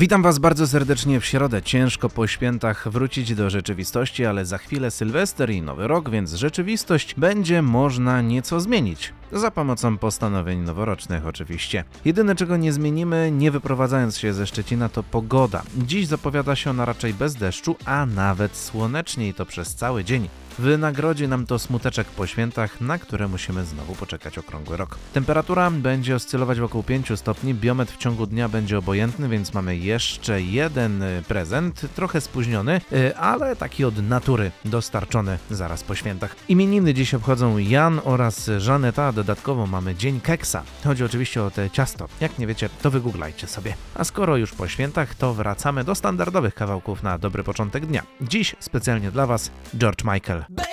Witam Was bardzo serdecznie w środę. Ciężko po świętach wrócić do rzeczywistości, ale za chwilę Sylwester i Nowy Rok, więc rzeczywistość będzie można nieco zmienić. Za pomocą postanowień noworocznych oczywiście. Jedyne czego nie zmienimy, nie wyprowadzając się ze Szczecina, to pogoda. Dziś zapowiada się ona raczej bez deszczu, a nawet słonecznie i to przez cały dzień. Wynagrodzi nam to smuteczek po świętach, na które musimy znowu poczekać okrągły rok. Temperatura będzie oscylować wokół 5 stopni, biometr w ciągu dnia będzie obojętny, więc mamy jeszcze jeden y, prezent, trochę spóźniony, y, ale taki od natury, dostarczony zaraz po świętach. Imieniny dziś obchodzą Jan oraz Żaneta, dodatkowo mamy Dzień Keksa. Chodzi oczywiście o te ciasto. Jak nie wiecie, to wygooglajcie sobie. A skoro już po świętach, to wracamy do standardowych kawałków na dobry początek dnia. Dziś specjalnie dla Was George Michael.